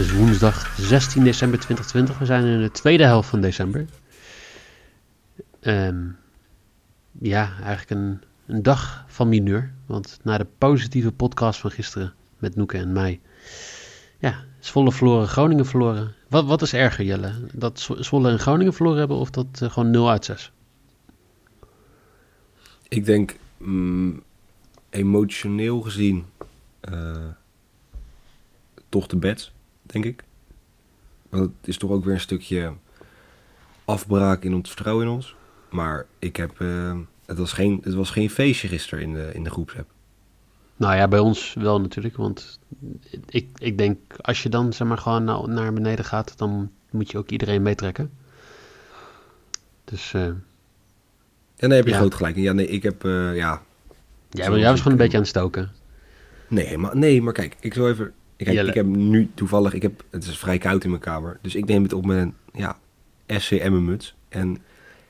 Is woensdag 16 december 2020. We zijn in de tweede helft van december. Ehm, ja, eigenlijk een, een dag van mineur. Want na de positieve podcast van gisteren met Noeke en mij. Ja, Zwolle verloren, Groningen verloren. Wat, wat is erger, Jelle? Dat Zwo- Zwolle en Groningen verloren hebben of dat eh, gewoon 0 uit 6? Ik denk mm, emotioneel gezien eh, toch de bets, denk ik. Want het is toch ook weer een stukje afbraak in ons vertrouwen in ons. Maar ik heb, eh, het, was geen, het was geen feestje gisteren in de, in de groepsapp. Nou ja, bij ons wel natuurlijk. Want ik, ik denk, als je dan zeg maar gewoon naar, naar beneden gaat, dan moet je ook iedereen meetrekken. Dus eh, En dan heb je Ja. groot gelijk. in. Ja, nee, ik heb, eh, ja... jij, jij was gewoon een beetje aan het stoken. Nee, maar, nee, maar kijk, ik zal even... Kijk, Jelle. ik heb nu toevallig, ik heb, het is vrij koud in mijn kamer. Dus ik neem het op met een, ja, SCM muts. En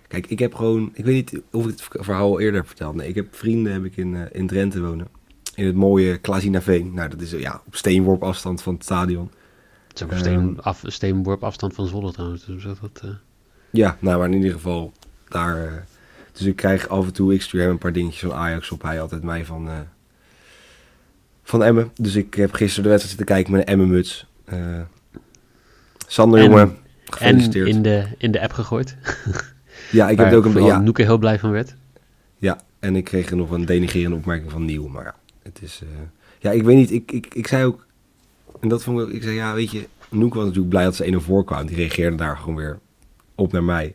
kijk, ik heb gewoon, ik weet niet of ik het verhaal al eerder heb verteld. Nee, ik heb vrienden heb ik in, eh, in Drenthe wonen. In het mooie Klazinaveen. Nou, dat is eh, ja, op steenworp afstand van het stadion. Het is ook een Ehm, steen, af, steenworp afstand van Zwolle trouwens. Dus dat, eh, Ja, nou, maar in ieder geval daar. dus ik krijg af en toe, ik stuur hem een paar dingetjes van Ajax op. Hij altijd mij van, van Emmen. Dus ik heb gisteren de wedstrijd zitten kijken met een Emmen-muts. Eh, Sander, En- jongen, en gefeliciteerd. in de, in de app gegooid. ja, ik heb het ook een beetje... Ja, Noeke heel blij van werd. ja, en ik kreeg nog een denigerende opmerking van Nieuw. Maar ja, het is... eh, ja, ik weet niet, ik, ik, ik zei ook... En dat vond ik ook... Ik zei, ja, weet je... Noek was natuurlijk blij dat ze 1-0 voorkwam. Die reageerde daar gewoon weer op naar mij.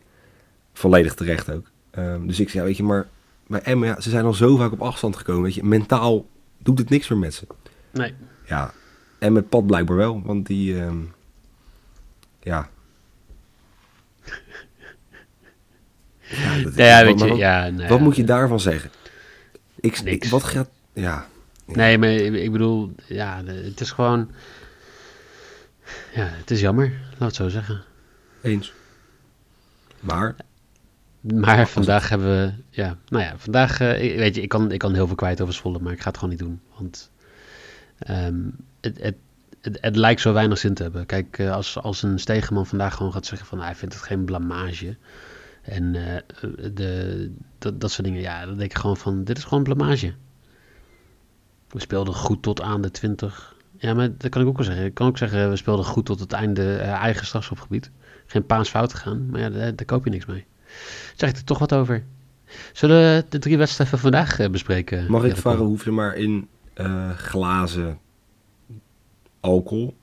Volledig terecht ook. Ehm, dus ik zei, ja, weet je, maar bij Emmen, ja, ze zijn al zo vaak op afstand gekomen. Weet je, mentaal doet het niks meer met ze. Nee. Ja, en met Pat blijkbaar wel, want die, ehm, ja. ja, dat- Ja, ja, wat- weet je, wat, ja, nee, wat ja. moet je daarvan zeggen? Ik. Wat gaat, ja. Nee, maar ik bedoel, ja, het is gewoon... Ja, het is jammer, laat het zo zeggen. Eens. Maar, Maar vandaag hebben we, ja, nou ja, vandaag, eh, weet je, ik kan, ik kan heel veel kwijt over Zwolle, maar ik ga het gewoon niet doen. Want ehm, het, het, het, het lijkt zo weinig zin te hebben. Kijk, eh, als, als een Stegeman vandaag gewoon gaat zeggen van, hij vindt het geen blamage. En eh, de, dat, dat soort dingen, ja, dan denk ik gewoon van, dit is gewoon blamage. We speelden goed tot aan de 20. Ja, maar dat kan ik ook wel zeggen. Ik kan ook zeggen, we speelden goed tot het einde eh, eigen strafschopgebied. Geen paas fout gegaan, maar ja, daar, daar koop je niks mee. Zeg ik er toch wat over. Zullen we de drie wedstrijden van vandaag eh, bespreken? mag ik vragen, hoef je maar in eh, glazen alcohol?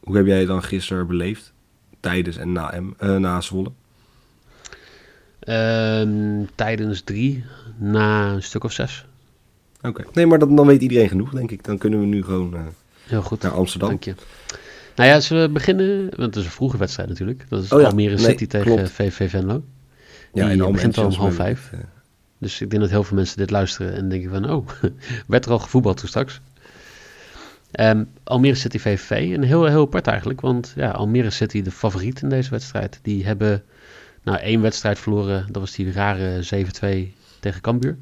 Hoe heb jij dan gisteren beleefd? Tijdens en na, M, eh, na Zwolle? Ehm, tijdens drie, na een stuk of zes. Oké. Nee, maar dan, dan weet iedereen genoeg, denk ik. Dan kunnen we nu gewoon eh, Heel goed. naar Amsterdam. Dank je. Nou ja, zullen we beginnen? Want het is een vroege wedstrijd natuurlijk. Dat is Oh ja, Almere nee, City tegen klopt. VV Venlo. Ja, Die en al begint al om half vijf. Dus ik denk dat heel veel mensen dit luisteren en denken van... Oh, werd er al gevoetbald toen straks? Ehm, Almere City VVV. Een heel, heel apart eigenlijk. Want ja, Almere City de favoriet in deze wedstrijd. Die hebben nou één wedstrijd verloren. Dat was die rare 7-2 tegen Cambuur.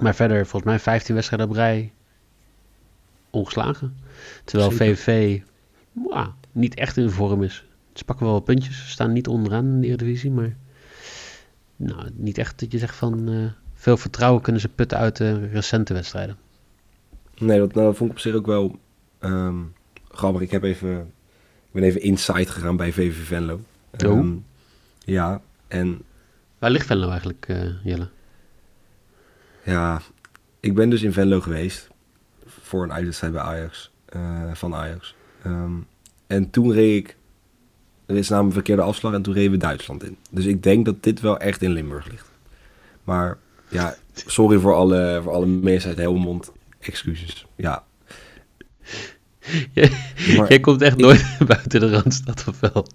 Maar verder volgens mij 15 wedstrijden op rij ongeslagen. Terwijl Zeker. VVV mwah, niet echt in vorm is. Ze pakken wel wat puntjes. Ze staan niet onderaan in de Eredivisie. Maar nou, niet echt dat je zegt van... eh, veel vertrouwen kunnen ze putten uit de recente wedstrijden. Nee, dat, nou, dat vond ik op zich ook wel ehm, grappig. Ik heb even, ik ben even inside gegaan bij VV Venlo. Oh. Ehm, ja, en Waar ligt Venlo eigenlijk, eh, Jelle? ja, ik ben dus in Venlo geweest voor een uitwedstrijd bij Ajax, eh, van Ajax. Ehm, en toen reed ik Er is namelijk een verkeerde afslag en toen reden we Duitsland in. Dus ik denk dat dit wel echt in Limburg ligt. Maar ja, sorry voor alle, voor alle mensen uit Helmond. Excuses. Ja. Jij, Maar- jij komt echt nooit buiten de Randstad of wel?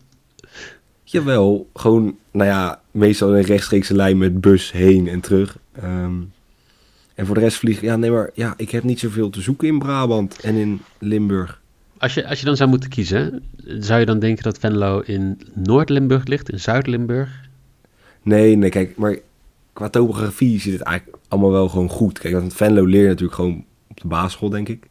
Jawel, gewoon, nou ja, meestal een rechtstreekse lijn met bus heen en terug. Ehm, en voor de rest vliegen, ja, nee, maar ja, ik heb niet zoveel te zoeken in Brabant en in Limburg. Als je, als je dan zou moeten kiezen, zou je dan denken dat Venlo in Noord-Limburg ligt, in Zuid-Limburg? Nee, nee, kijk, maar qua topografie zit het eigenlijk allemaal wel gewoon goed. Kijk, want Venlo leer je natuurlijk gewoon op de basisschool, denk ik.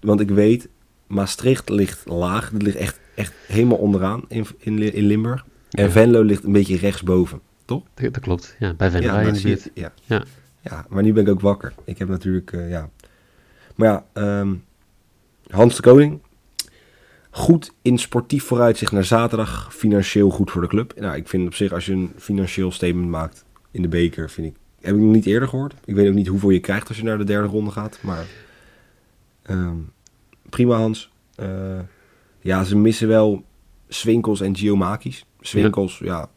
Want ik weet, Maastricht ligt laag. Dat ligt echt, echt helemaal onderaan in, in, in Limburg. En Ja. Venlo ligt een beetje rechtsboven, toch? Dat, klopt, ja, bij Venlo ja, in de buurt. ja. Ja. ja, maar nu ben ik ook wakker. Ik heb natuurlijk, eh, ja. Maar ja, ehm, Hans de Koning. Goed in sportief vooruitzicht naar zaterdag. Financieel goed voor de club. Nou, ik vind op zich, als je een financieel statement maakt in de beker, vind ik... Heb ik nog niet eerder gehoord. Ik weet ook niet hoeveel je krijgt als je naar de derde ronde gaat. Maar ehm, prima, Hans. Eh, ja, ze missen wel Swinkels en Giomakis. Swinkels, ja.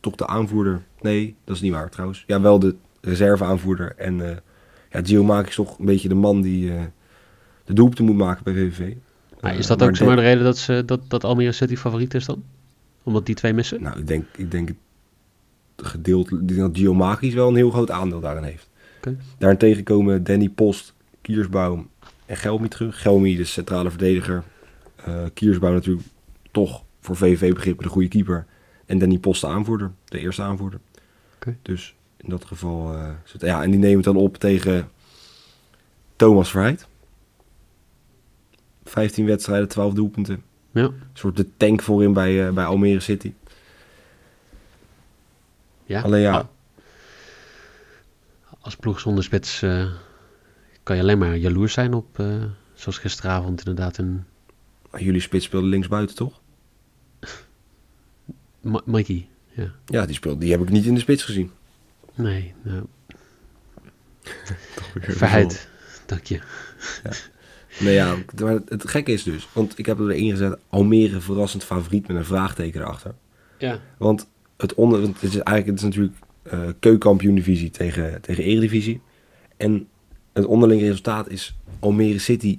toch de aanvoerder. Nee, dat is niet waar trouwens. Ja, wel de reserveaanvoerder. En eh ja, Giomakis toch een beetje de man die eh, de doelpunten moet maken bij VVV. Maar Eh, is dat maar ook zomaar de de- reden dat, ze, dat, dat Almere City favoriet is dan? Omdat die twee missen? Nou, ik denk, ik denk het gedeelte, ik denk dat Giomakis wel een heel groot aandeel daarin heeft. Oké. Daarentegen komen Danny Post, Kiersbaum en Gelmi terug. Gelmi, de centrale verdediger. Eh Kiersbaum natuurlijk toch voor VVV-begrippen de goede keeper. En Danny Post de aanvoerder, de eerste aanvoerder. Dus in dat geval... eh, ja, en die nemen het dan op tegen Thomas Verheid. 15 wedstrijden, 12 doelpunten. Ja. Een soort de tank voorin bij, eh, bij Almere City. ja. Alleen ja. Ah. Als ploeg zonder spits eh, kan je alleen maar jaloers zijn op, eh, zoals gisteravond inderdaad, een Jullie spits speelde linksbuiten, toch? Ma- Mikey. Ja. Ja, die, speelde, die heb ik niet in de spits gezien. Nee, nou, verheid. Dank je. Nee, ja, maar het gekke is dus, want ik heb er erin gezet, Almere verrassend favoriet met een vraagteken erachter. Ja. Want het onder, het is eigenlijk, het is natuurlijk eh keukenkampioen divisie tegen, tegen eredivisie. En het onderling resultaat is Almere City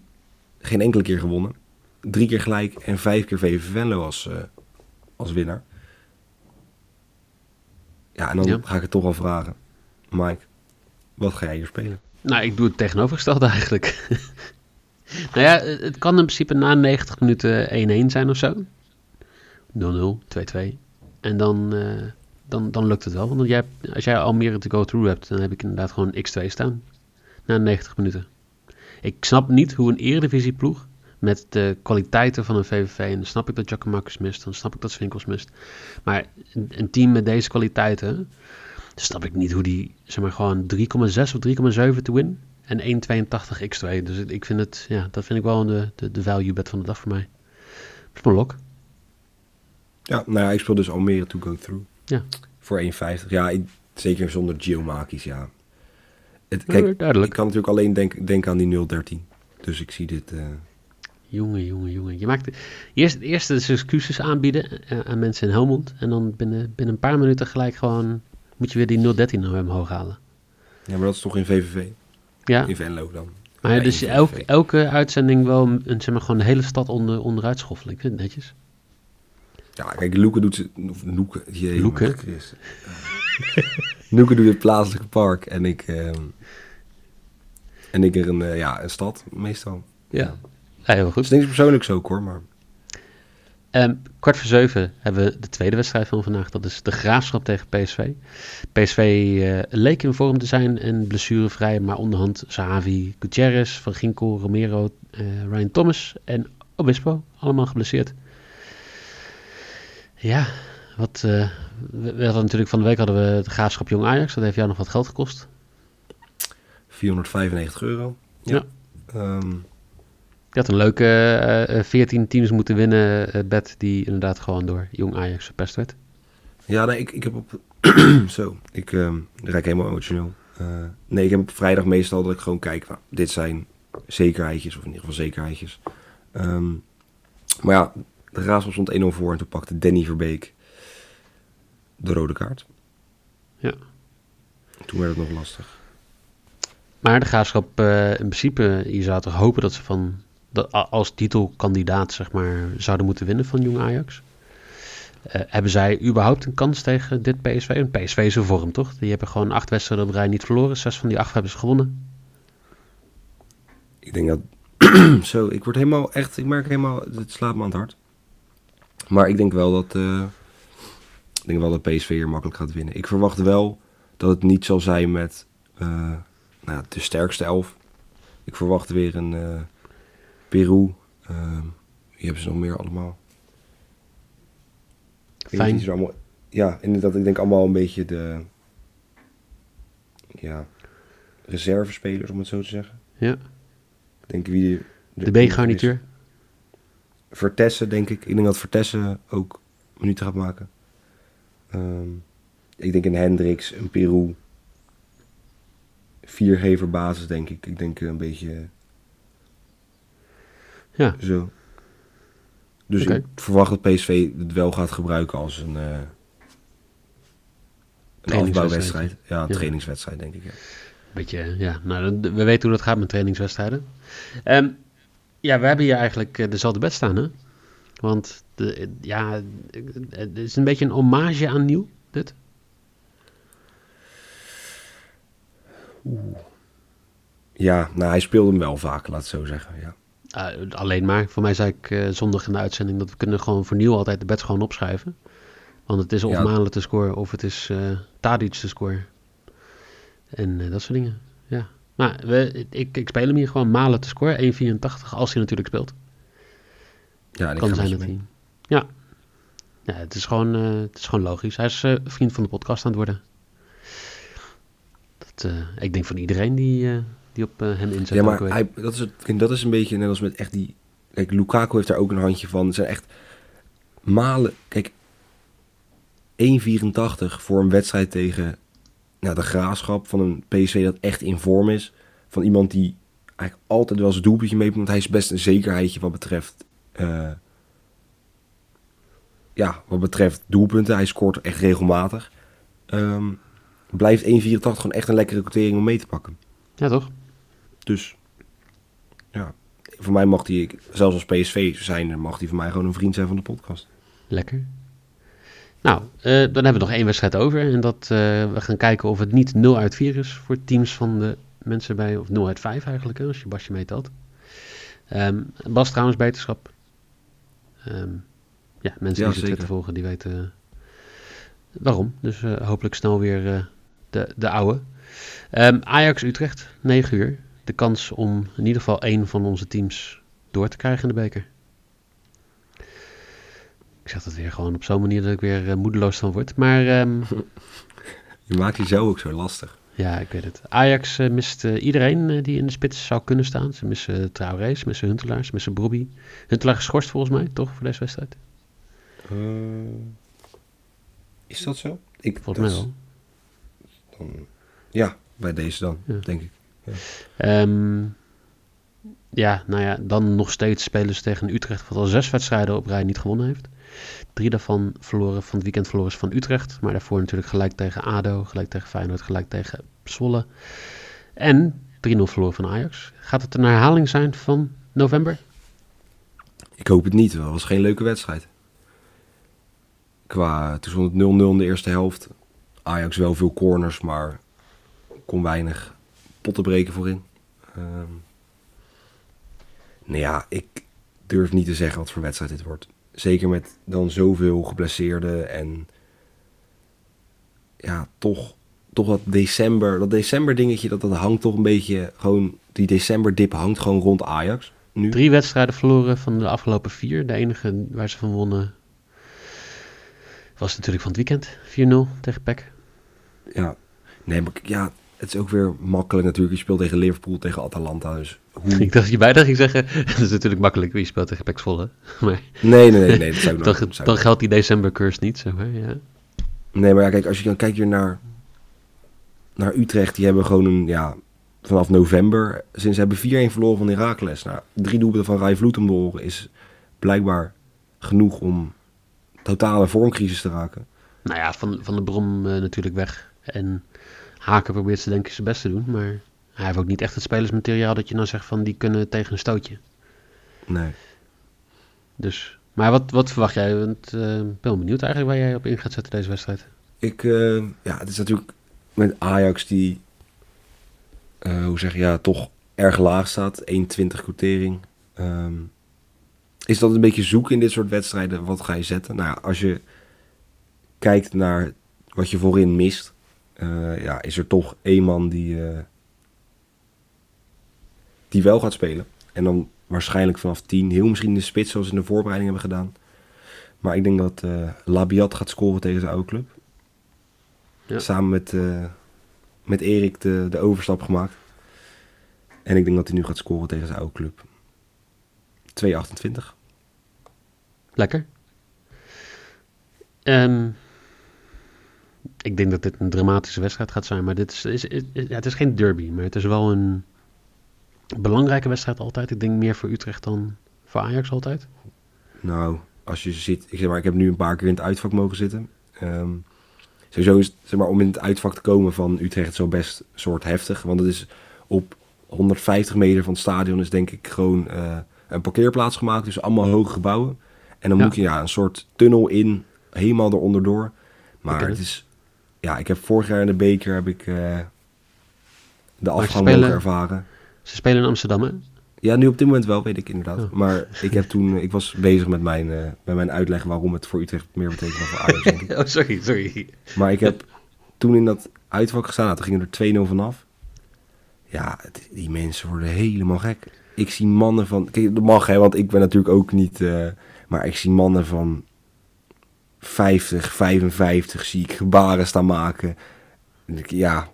geen enkele keer gewonnen. Drie keer gelijk en vijf keer VV Venlo als, eh, als winnaar. Ja, en dan Ja. ga ik het toch al vragen. Mike, wat ga jij hier spelen? Nou, ik doe het tegenovergestelde eigenlijk. nou ja, het kan in principe na 90 minuten 1-1 zijn of zo. 0-0, 2-2. En dan, eh, dan, dan lukt het wel. Want jij, als jij Almere to go through hebt, dan heb ik inderdaad gewoon x2 staan. Na 90 minuten. Ik snap niet hoe een eredivisieploeg met de kwaliteiten van een VVV... en dan snap ik dat Giacomakis mist, dan snap ik dat Swinkels mist. Maar een, een team met deze kwaliteiten... snap ik niet hoe die, zeg maar, gewoon 3,6 of 3,7 te win... en 1,82 x2. Dus ik vind het, ja, dat vind ik wel de, de, de value bet van de dag voor mij. Dat is mijn lok. Ja, nou ja, ik speel dus Almere to go through. Ja. Voor 1,50. Ja, ik- zeker zonder Geomakis, ja. Het, kijk, ik duidelijk. kan natuurlijk alleen denken aan die 013. Dus ik zie dit... eh, Jongen, jongen, jongen. Je maakt eerst, eerst dus excuses aanbieden eh, aan mensen in Helmond. En dan binnen, binnen een paar minuten gelijk gewoon... moet je weer die 013 naar omhoog halen. ja, maar dat is toch in VVV? Ja, In Venlo dan. maar Ja, dus in elk, VVV. elke uitzending wel een, zeg maar, gewoon de hele stad onder, onderuit schoffelen. Ik vind het netjes. Ja, kijk, Loeke doet ze... Of Loeke. jee, Loeke? jongen, Christus. Loeke doet het plaatselijke park. En ik... ehm, en ik er een, eh, ja, een stad, meestal. Ja. Ja, heel goed. is niks persoonlijks ook hoor, maar... Ehm, kwart voor zeven hebben we de tweede wedstrijd van vandaag. Dat is de Graafschap tegen PSV. PSV eh, leek in vorm te zijn en blessurevrij. Maar onderhand Zahavi, Gutierrez, Van Ginkel, Romero, eh, Ryan Thomas en Obispo. Allemaal geblesseerd. Ja, wat, eh, we, we hadden natuurlijk van de week hadden we de Graafschap Jong Ajax. Dat heeft jou nog wat geld gekost. 495 euro. Ja. Ehm, Je had een leuke eh, eh, 14 teams moeten winnen eh, bet die inderdaad gewoon door Jong Ajax verpest werd. Ja, nee, ik, ik heb op... Zo, ik ehm dan raak helemaal emotioneel. Eh, nee, ik heb op vrijdag meestal dat ik gewoon kijk... Nou, dit zijn zekerheidjes, of in ieder geval zekerheidjes. Ehm, maar ja, De Graafschap stond 1-0 voor en toen pakte Danny Verbeek de rode kaart. Ja. Toen werd het nog lastig. Maar de graafschap, eh, in principe, je zou toch hopen dat ze van, dat, als titelkandidaat, zeg maar, zouden moeten winnen van Jong Ajax. Eh, hebben zij überhaupt een kans tegen dit PSV? Want PSV is een vorm, toch? Die hebben gewoon acht wedstrijden op rij niet verloren. Zes van die acht hebben ze gewonnen. Ik denk dat... zo, ik word helemaal echt... Ik merk helemaal... Het slaat me aan het hart. Maar ik denk wel dat... eh, ik denk wel dat PSV hier makkelijk gaat winnen. Ik verwacht wel dat het niet zal zijn met... eh, nou de sterkste elf. Ik verwacht weer een... Peru. eh, wie hebben ze nog meer allemaal? Niet, Fijn. zijn allemaal- ja, inderdaad. Ik denk allemaal een beetje de... Ja... Reservespelers, om het zo te zeggen. Ja, Ik denk wie de B-garnituur. Vertessen, denk ik. Ik denk dat Vertessen ook minuten gaat maken. Ehm, ik denk een Hendricks, een Peru. Viergever basis, denk ik. Ik denk een beetje Ja, zo. Dus ik verwacht dat PSV het wel gaat gebruiken als een, eh een afbouwwedstrijd. Ja, een Ja. trainingswedstrijd, denk ik. Ja. beetje, ja. Nou, we weten hoe dat gaat met trainingswedstrijden. Ehm, ja, we hebben hier eigenlijk eh, dezelfde bed staan, hè? Want, de, ja, het is een beetje een hommage aan Nieuw, dit. ja, nou, hij speelde hem wel vaak, laat het zo zeggen. Ja. Ah, alleen maar. Voor mij zei ik eh, zondag in de uitzending dat we kunnen gewoon voor Nieuw altijd de bed gewoon opschrijven. Want het is of Ja. Malen te scoren of het is eh Tadic te scoren. En eh, dat soort dingen. Ja. Maar we, ik, ik speel hem hier gewoon Malen te scoren. 1,84 als hij natuurlijk speelt. Ja, kan zijn dat hij. Ja. ja het, is gewoon, eh, het is gewoon logisch. Hij is eh, vriend van de podcast aan het worden. Dat, eh, ik denk van iedereen die, eh, die op eh, hem inzet. Ja, maar hij, dat, is het, dat is een beetje net als met echt die... Kijk, Lukaku heeft daar ook een handje van. Het zijn echt malen... Kijk, 1,84 voor een wedstrijd tegen nou, de graafschap van een PSV dat echt in vorm is. Van iemand die eigenlijk altijd wel zijn doelpuntje meedoet. Want hij is best een zekerheidje wat betreft... eh, ja, wat betreft doelpunten. Hij scoort echt regelmatig. Ehm, blijft 1,84 gewoon echt een lekkere quotering om mee te pakken. Ja, toch? Dus ja, voor mij mag hij, zelfs als PSV zijn, mag hij voor mij gewoon een vriend zijn van de podcast. Lekker. Nou, eh, dan hebben we nog één wedstrijd over. En dat eh, we gaan kijken of het niet 0 uit 4 is voor teams van de mensen bij. Of 0 uit 5 eigenlijk, hè, als je Basje meetelt. Ehm Bas trouwens, beterschap. Ehm, ja, mensen Ja, die ze. Twitter volgen, die weten eh, waarom. Dus hopelijk snel weer de, de oude. Ehm, Ajax-Utrecht, 9 uur. De kans om in ieder geval één van onze teams door te krijgen in de beker. Ik zeg dat weer gewoon op zo'n manier dat ik weer eh, moedeloos van word. Maar ehm, Je maakt jezelf ook zo lastig. ja, ik weet het. Ajax eh, mist eh, iedereen die in de spits zou kunnen staan. Ze missen uh, Traoré, ze missen Huntelaar, ze missen Brobby. Huntelaar geschorst volgens mij, toch, voor deze wedstrijd? Is dat zo? Ik, Volgens mij wel. Dan, ja, bij deze dan, Ja. denk ik. Ehm, ja, nou ja, dan nog steeds spelen ze tegen Utrecht, wat al zes wedstrijden op rij niet gewonnen heeft. Drie daarvan verloren van het weekend verloren van Utrecht. Maar daarvoor natuurlijk gelijk tegen ADO, gelijk tegen Feyenoord, gelijk tegen Zwolle. En 3-0 verloren van Ajax. Gaat het een herhaling zijn van november? Ik hoop het niet, het was geen leuke wedstrijd. Qua, toen stond het 0-0 in de eerste helft. Ajax wel veel corners, maar kon weinig potten breken voorin. Ehm nou ja, ik durf niet te zeggen wat voor wedstrijd dit wordt. Zeker met dan zoveel geblesseerden en ja, toch, toch dat december, dat december dingetje, dat, dat hangt toch een beetje gewoon, die december dip hangt gewoon rond Ajax nu. Drie wedstrijden verloren van de afgelopen vier. De enige waar ze van wonnen was natuurlijk van het weekend. 4-0 tegen PEC. Ja, nee, maar ja, het is ook weer makkelijk natuurlijk. Je speelt tegen Liverpool, tegen Atalanta, dus hoe... Ik dacht dat je bijna ging zeggen, het is natuurlijk makkelijk wie speelt tegen Zwolle. Maar Nee, nee, nee, nee, dat zou ik dan, zou ik geldt die december curse niet, zeg maar. Ja. Nee, maar ja, kijk, als je dan kijkt weer naar, naar Utrecht, die hebben gewoon een, ja, vanaf november, sinds ze hebben 4-1 verloren van Heracles. Nou, drie doelpunten van Rai Vloet om de oren is blijkbaar genoeg om totale vormcrisis te raken. Nou ja, Van, van de Brom eh, natuurlijk weg. En Haken probeert ze denk ik zijn best te doen. Maar hij heeft ook niet echt het spelersmateriaal dat je nou zegt van die kunnen tegen een stootje. Nee. Dus, maar wat, wat verwacht jij? Want, eh, ik ben benieuwd eigenlijk waar jij op in gaat zetten deze wedstrijd. Ik, eh, ja, het is natuurlijk met Ajax die, eh, hoe zeg je, ja, toch erg laag staat. 1,20 quotering. Ehm, is dat een beetje zoeken in dit soort wedstrijden? Wat ga je zetten? Nou ja, als je kijkt naar wat je voorin mist, eh, ja, is er toch één man die, eh, die wel gaat spelen. En dan waarschijnlijk vanaf 10, heel misschien de spits zoals ze in de voorbereiding hebben gedaan. Maar ik denk dat eh Labiat gaat scoren tegen zijn oude club. Ja. Samen met, met Erik de, de overstap gemaakt. En ik denk dat hij nu gaat scoren tegen zijn oude club. 2,28. Lekker. Ehm, ik denk dat dit een dramatische wedstrijd gaat zijn. Maar dit is, is, is- ja, het is geen derby. Maar het is wel een belangrijke wedstrijd altijd. Ik denk meer voor Utrecht dan voor Ajax altijd. Nou, als je zit, ik zeg maar, ik heb nu een paar keer in het uitvak mogen zitten. Ehm, sowieso is, zeg maar, om in het uitvak te komen van Utrecht zo best soort heftig. Want het is op 150 meter van het stadion is denk ik gewoon eh, een parkeerplaats gemaakt. Dus allemaal hoge gebouwen. En dan Ja. moet je ja, een soort tunnel in, helemaal eronder door. Maar het is, ja, ik heb vorig jaar in de beker heb ik eh, de afgang mogen ervaren. Ze spelen in Amsterdam, hè? Ja, nu op dit moment wel, weet ik inderdaad. Oh. Maar ik, heb toen, ik was bezig met mijn, eh, met mijn uitleg waarom het voor Utrecht meer betekent dan voor Ajax. Oh, sorry, sorry. Maar ik heb toen in dat uitvak gestaan, nou, toen gingen er 2-0 vanaf. Ja, het- die mensen worden helemaal gek. Ik zie mannen van... Kijk, dat mag hè, want ik ben natuurlijk ook niet... eh, maar ik zie mannen van 50, 55 zie ik gebaren staan maken. En ik, ja,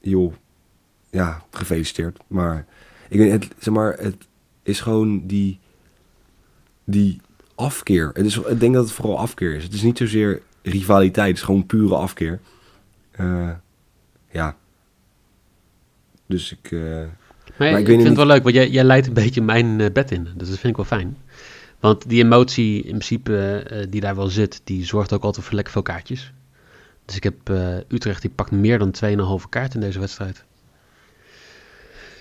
joh. Ja, gefeliciteerd. Maar ik weet, het, zeg maar, het is gewoon die, die afkeer. Het is, ik denk dat het vooral afkeer is. Het is niet zozeer rivaliteit, het is gewoon pure afkeer. Eh, ja. Dus ik... eh, Maar, Maar ik, vind het wel leuk, want jij, jij leidt een beetje mijn eh, bed in. Dus dat vind ik wel fijn. Want die emotie in principe eh, die daar wel zit, die zorgt ook altijd voor lekker veel kaartjes. Dus ik heb eh, Utrecht, die pakt meer dan 2,5 kaart in deze wedstrijd.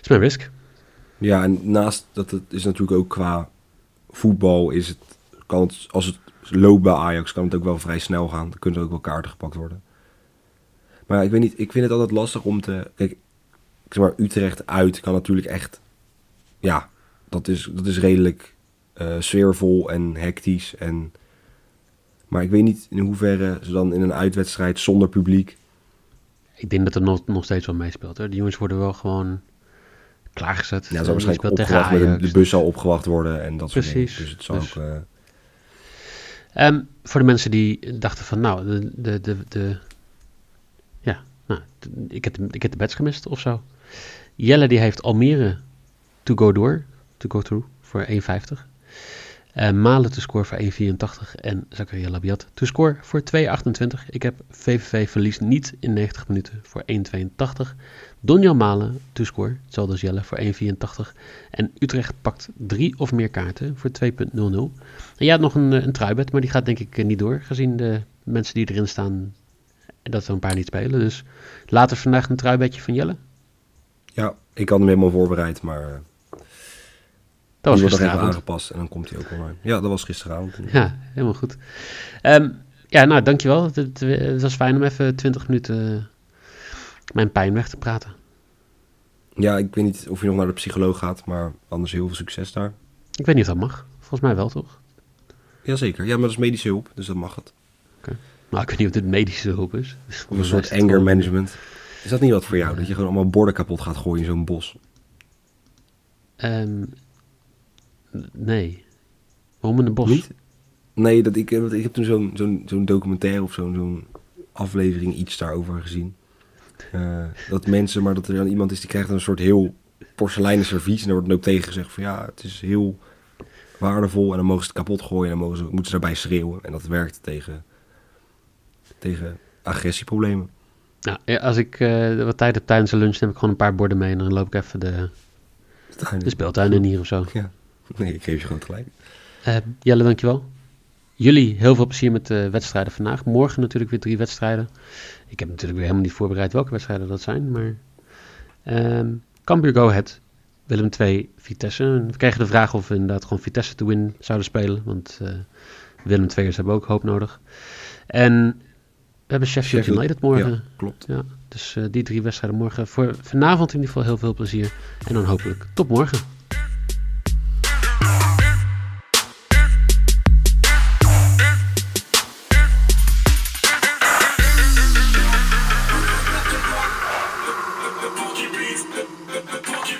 is mijn risk. Ja, en naast dat het is natuurlijk ook qua voetbal is het, kan als het loopt bij Ajax, kan het ook wel vrij snel gaan. Dan kunnen er ook wel kaarten gepakt worden. Maar ik weet niet, ik vind het altijd lastig om te, kijk, ik zeg maar, Utrecht uit kan natuurlijk echt, ja, dat is, dat is redelijk eh, sfeervol en hectisch. En, maar ik weet niet in hoeverre ze dan in een uitwedstrijd zonder publiek, Ik denk dat er nog, nog steeds wel meespeelt. Hoor. Die jongens worden wel gewoon klaargezet. ja, Eh, zal die waarschijnlijk opgewacht Ajax. de bus zal opgewacht worden en dat soort Precies, dingen. Dus het zal dus- ook... eh, Ehm, voor de mensen die dachten van, nou, de, de, de, de ja, nou, ik heb, de, ik heb de bets gemist of zo. Jelle die heeft Almere to go door, to go through voor 1,50. Eh Malen te score voor 1,84 en Zakaria Labiat to score voor 2,28. Ik heb VVV verliest niet in 90 minuten voor 1,82. Donjan Malen to score, hetzelfde als Jelle, voor 1,84. En Utrecht pakt drie of meer kaarten voor 2,00. En jij had nog een, eh, een truibed, maar die gaat denk ik eh, niet door, gezien de mensen die erin staan, en dat er een paar niet spelen. Dus later vandaag een truibedje van Jelle. Ja, ik had hem helemaal voorbereid, maar Dat was nog even gisteravond. aangepast en dan komt hij ook online. Ja, dat was gisteravond. Ja, helemaal goed. Ehm, ja, nou, dankjewel. Het, het, het was fijn om even 20 minuten eh, mijn pijn weg te praten. Ja, ik weet niet of je nog naar de psycholoog gaat, maar anders heel veel succes daar. Ik weet niet of dat mag. Volgens mij wel, toch? Jazeker, ja, maar dat is medische hulp, dus dat mag het. Nou, ik weet niet of dit medische hulp is. Of een soort anger management. Is dat niet wat voor jou? Dat je gewoon allemaal borden kapot gaat gooien in zo'n bos? Ehm, nee. Waarom in de bos? Niet? Nee, dat, ik, ik heb toen zo'n zo'n zo'n documentaire of zo'n zo'n aflevering iets daarover gezien. Eh, dat mensen, maar dat er dan iemand is die krijgt een soort heel porseleinen servies. En daar wordt dan ook tegen gezegd van ja, het is heel waardevol. En dan mogen ze het kapot gooien en dan mogen ze, moeten ze daarbij schreeuwen. En dat werkt tegen, tegen agressieproblemen. Nou, ja, als ik eh, wat tijd heb tijdens de lunch, neem ik gewoon een paar borden mee en dan loop ik even de, de speeltuin in hier of zo. Ja, nee, ik geef je gewoon gelijk. Eh, Jelle, dankjewel. jullie heel veel plezier met de wedstrijden vandaag. Morgen natuurlijk weer drie wedstrijden. Ik heb natuurlijk weer helemaal niet voorbereid welke wedstrijden dat zijn. Maar um, Cambuur Go Ahead, Willem 2, Vitesse. we kregen de vraag of we inderdaad gewoon Vitesse to win zouden spelen. Want uh, Willem 2'ers hebben ook hoop nodig. En we hebben Sheffield, Sheffield United morgen. Ja, klopt. Ja, dus uh, die drie wedstrijden morgen. Voor vanavond in ieder geval heel veel plezier. En dan hopelijk tot morgen.